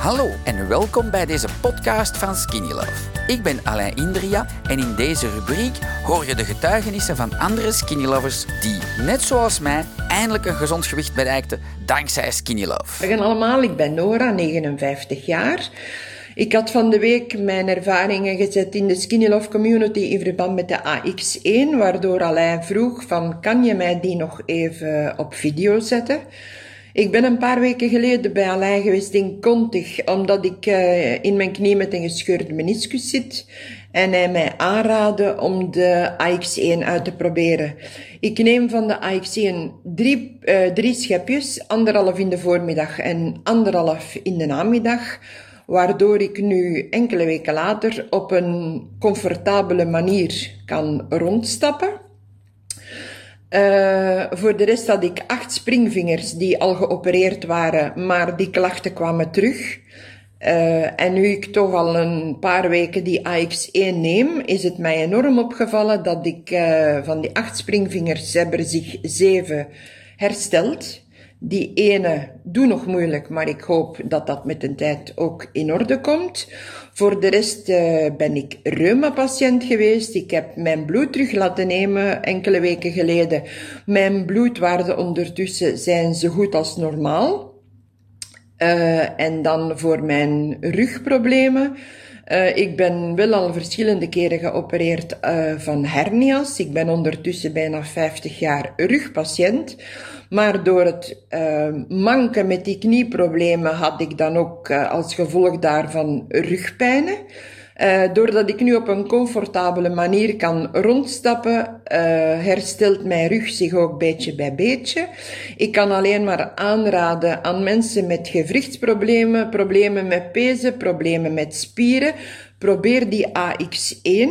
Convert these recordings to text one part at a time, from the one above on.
Hallo en welkom bij deze podcast van Skinny Love. Ik ben Alain Indria en in deze rubriek hoor je de getuigenissen van andere Skinny Lovers die, net zoals mij, eindelijk een gezond gewicht bereikten dankzij Skinny Love. Allemaal, ik ben Nora, 59 jaar. Ik had van de week mijn ervaringen gezet in de Skinny Love Community in verband met de AX1, waardoor Alain vroeg van kan je mij die nog even op video zetten? Ik ben een paar weken geleden bij Alain geweest in Contig, omdat ik uh, in mijn knie met een gescheurde meniscus zit. En hij mij aanraadde om de AX1 uit te proberen. Ik neem van de AX1 drie, uh, drie schepjes, anderhalf in de voormiddag en anderhalf in de namiddag waardoor ik nu enkele weken later op een comfortabele manier kan rondstappen. Uh, voor de rest had ik acht springvingers die al geopereerd waren, maar die klachten kwamen terug. Uh, en nu ik toch al een paar weken die AX1 neem, is het mij enorm opgevallen dat ik uh, van die acht springvingers hebben zich zeven hersteld. Die ene doe nog moeilijk, maar ik hoop dat dat met de tijd ook in orde komt. Voor de rest uh, ben ik reuma-patiënt geweest. Ik heb mijn bloed terug laten nemen enkele weken geleden. Mijn bloedwaarden ondertussen zijn zo goed als normaal. Uh, en dan voor mijn rugproblemen. Uh, ik ben wel al verschillende keren geopereerd uh, van hernia's. Ik ben ondertussen bijna 50 jaar rugpatiënt. Maar door het uh, manken met die knieproblemen had ik dan ook als gevolg daarvan rugpijnen. Uh, doordat ik nu op een comfortabele manier kan rondstappen, uh, herstelt mijn rug zich ook beetje bij beetje. Ik kan alleen maar aanraden aan mensen met gewrichtsproblemen, problemen met pezen, problemen met spieren. Probeer die AX1.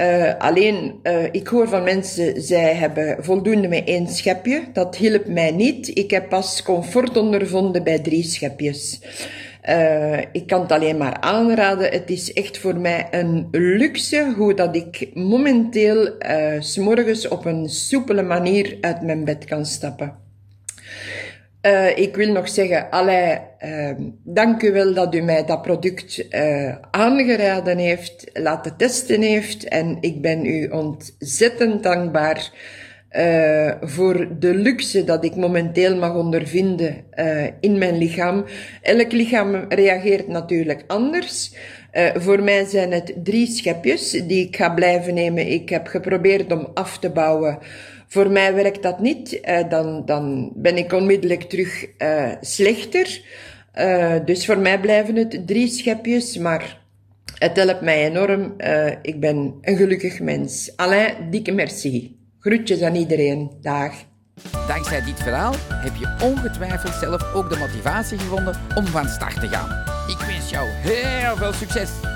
Uh, alleen, ik hoor van mensen, zij hebben voldoende met één schepje. Dat hielp mij niet. Ik heb pas comfort ondervonden bij drie schepjes. Uh, ik kan het alleen maar aanraden. Het is echt voor mij een luxe hoe dat ik momenteel uh, s'morgens op een soepele manier uit mijn bed kan stappen. Uh, ik wil nog zeggen, Alain, uh, dank u wel dat u mij dat product aangeraden heeft, laten testen heeft. En ik ben u ontzettend dankbaar uh, voor de luxe dat ik momenteel mag ondervinden uh, in mijn lichaam. Elk lichaam reageert natuurlijk anders. Uh, voor mij zijn het drie schepjes die ik ga blijven nemen. Ik heb geprobeerd om af te bouwen. Voor mij werkt dat niet. dan, dan ben ik onmiddellijk terug slechter. dus voor mij blijven het drie schepjes, maar het helpt mij enorm. ik ben een gelukkig mens. Alain, dikke merci. Groetjes aan iedereen. Dag. Dankzij dit verhaal heb je ongetwijfeld zelf ook de motivatie gevonden om van start te gaan. Ik wens jou heel veel succes!